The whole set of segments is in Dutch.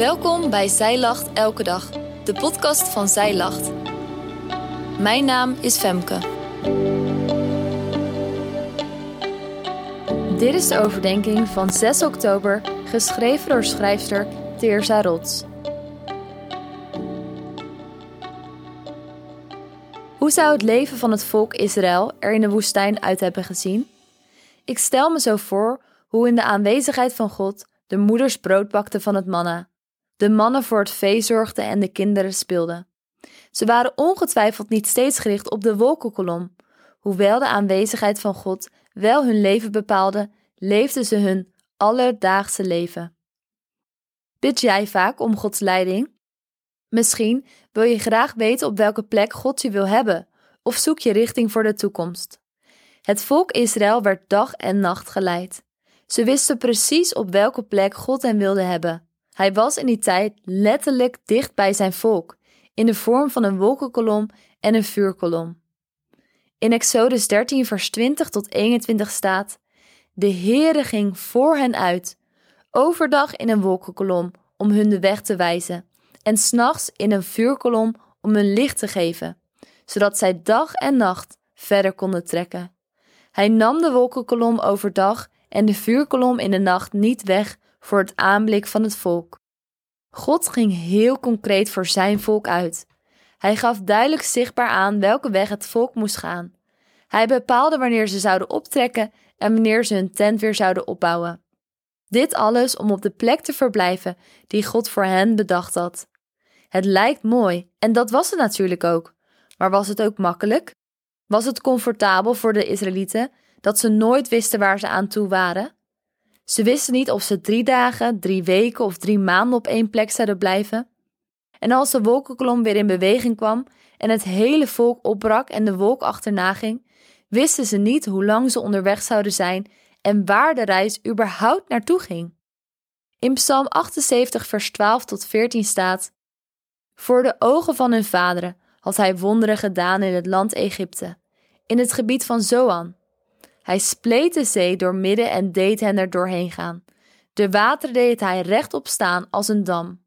Welkom bij Zij Lacht Elke Dag, de podcast van Zij Lacht. Mijn naam is Femke. Dit is de overdenking van 6 oktober, geschreven door schrijfster Teersa Rots. Hoe zou het leven van het volk Israël er in de woestijn uit hebben gezien? Ik stel me zo voor hoe in de aanwezigheid van God de moeders brood bakten van het manna, de mannen voor het vee zorgden en de kinderen speelden. Ze waren ongetwijfeld niet steeds gericht op de wolkenkolom. Hoewel de aanwezigheid van God wel hun leven bepaalde, leefden ze hun alledaagse leven. Bid jij vaak om Gods leiding? Misschien wil je graag weten op welke plek God je wil hebben, of zoek je richting voor de toekomst. Het volk Israël werd dag en nacht geleid. Ze wisten precies op welke plek God hen wilde hebben. Hij was in die tijd letterlijk dicht bij zijn volk, in de vorm van een wolkenkolom en een vuurkolom. In Exodus 13, vers 20 tot 21 staat: De Heere ging voor hen uit, overdag in een wolkenkolom om hun de weg te wijzen, en s'nachts in een vuurkolom om hun licht te geven, zodat zij dag en nacht verder konden trekken. Hij nam de wolkenkolom overdag en de vuurkolom in de nacht niet weg voor het aanblik van het volk. God ging heel concreet voor zijn volk uit. Hij gaf duidelijk zichtbaar aan welke weg het volk moest gaan. Hij bepaalde wanneer ze zouden optrekken en wanneer ze hun tent weer zouden opbouwen. Dit alles om op de plek te verblijven die God voor hen bedacht had. Het lijkt mooi, en dat was het natuurlijk ook. Maar was het ook makkelijk? Was het comfortabel voor de Israëlieten dat ze nooit wisten waar ze aan toe waren? Ze wisten niet of ze drie dagen, drie weken of drie maanden op één plek zouden blijven. En als de wolkenkolom weer in beweging kwam en het hele volk opbrak en de wolk achterna ging, wisten ze niet hoe lang ze onderweg zouden zijn en waar de reis überhaupt naartoe ging. In Psalm 78, vers 12 tot 14 staat: Voor de ogen van hun vaderen had hij wonderen gedaan in het land Egypte, in het gebied van Zoan. Hij spleet de zee door midden en deed hen er doorheen gaan. De wateren deed hij rechtop staan als een dam.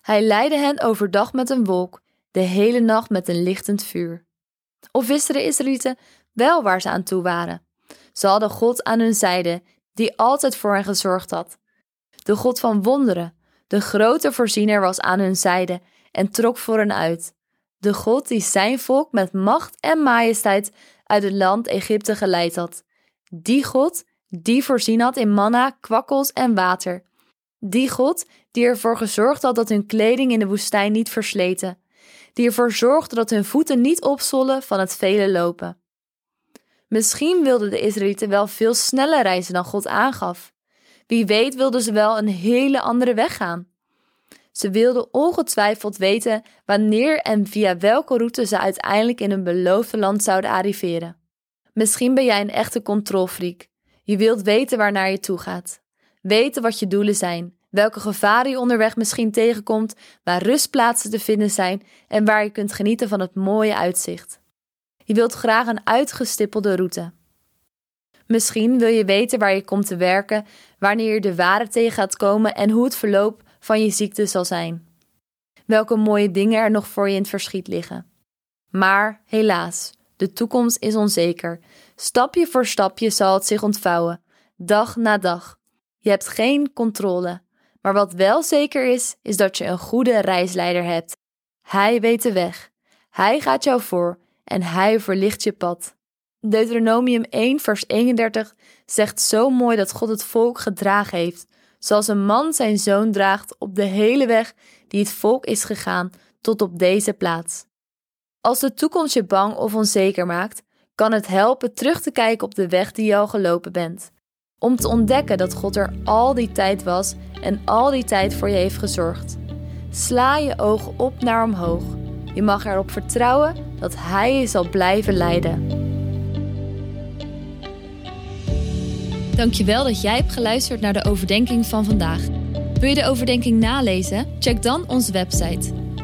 Hij leidde hen overdag met een wolk, de hele nacht met een lichtend vuur. Of wisten de Israëlieten wel waar ze aan toe waren? Ze hadden God aan hun zijde, die altijd voor hen gezorgd had. De God van wonderen, de grote voorziener was aan hun zijde en trok voor hen uit. De God die zijn volk met macht en majesteit uit het land Egypte geleid had. Die God die voorzien had in manna, kwakkels en water. Die God die ervoor gezorgd had dat hun kleding in de woestijn niet versleten. Die ervoor zorgde dat hun voeten niet opzollen van het vele lopen. Misschien wilden de Israëlieten wel veel sneller reizen dan God aangaf. Wie weet wilden ze wel een hele andere weg gaan. Ze wilden ongetwijfeld weten wanneer en via welke route ze uiteindelijk in hun beloofde land zouden arriveren. Misschien ben jij een echte controlfreak. Je wilt weten waar naar je toe gaat. Weten wat je doelen zijn, welke gevaren je onderweg misschien tegenkomt, waar rustplaatsen te vinden zijn en waar je kunt genieten van het mooie uitzicht. Je wilt graag een uitgestippelde route. Misschien wil je weten waar je komt te werken, wanneer je de ware tegen gaat komen en hoe het verloop van je ziekte zal zijn. Welke mooie dingen er nog voor je in het verschiet liggen. Maar helaas, de toekomst is onzeker. Stapje voor stapje zal het zich ontvouwen, dag na dag. Je hebt geen controle. Maar wat wel zeker is, is dat je een goede reisleider hebt. Hij weet de weg. Hij gaat jou voor en hij verlicht je pad. Deuteronomium 1, vers 31 zegt zo mooi dat God het volk gedragen heeft, zoals een man zijn zoon draagt op de hele weg die het volk is gegaan tot op deze plaats. Als de toekomst je bang of onzeker maakt, kan het helpen terug te kijken op de weg die je al gelopen bent. Om te ontdekken dat God er al die tijd was en al die tijd voor je heeft gezorgd. Sla je ogen op naar omhoog. Je mag erop vertrouwen dat Hij je zal blijven leiden. Dankjewel dat jij hebt geluisterd naar de overdenking van vandaag. Wil je de overdenking nalezen? Check dan onze website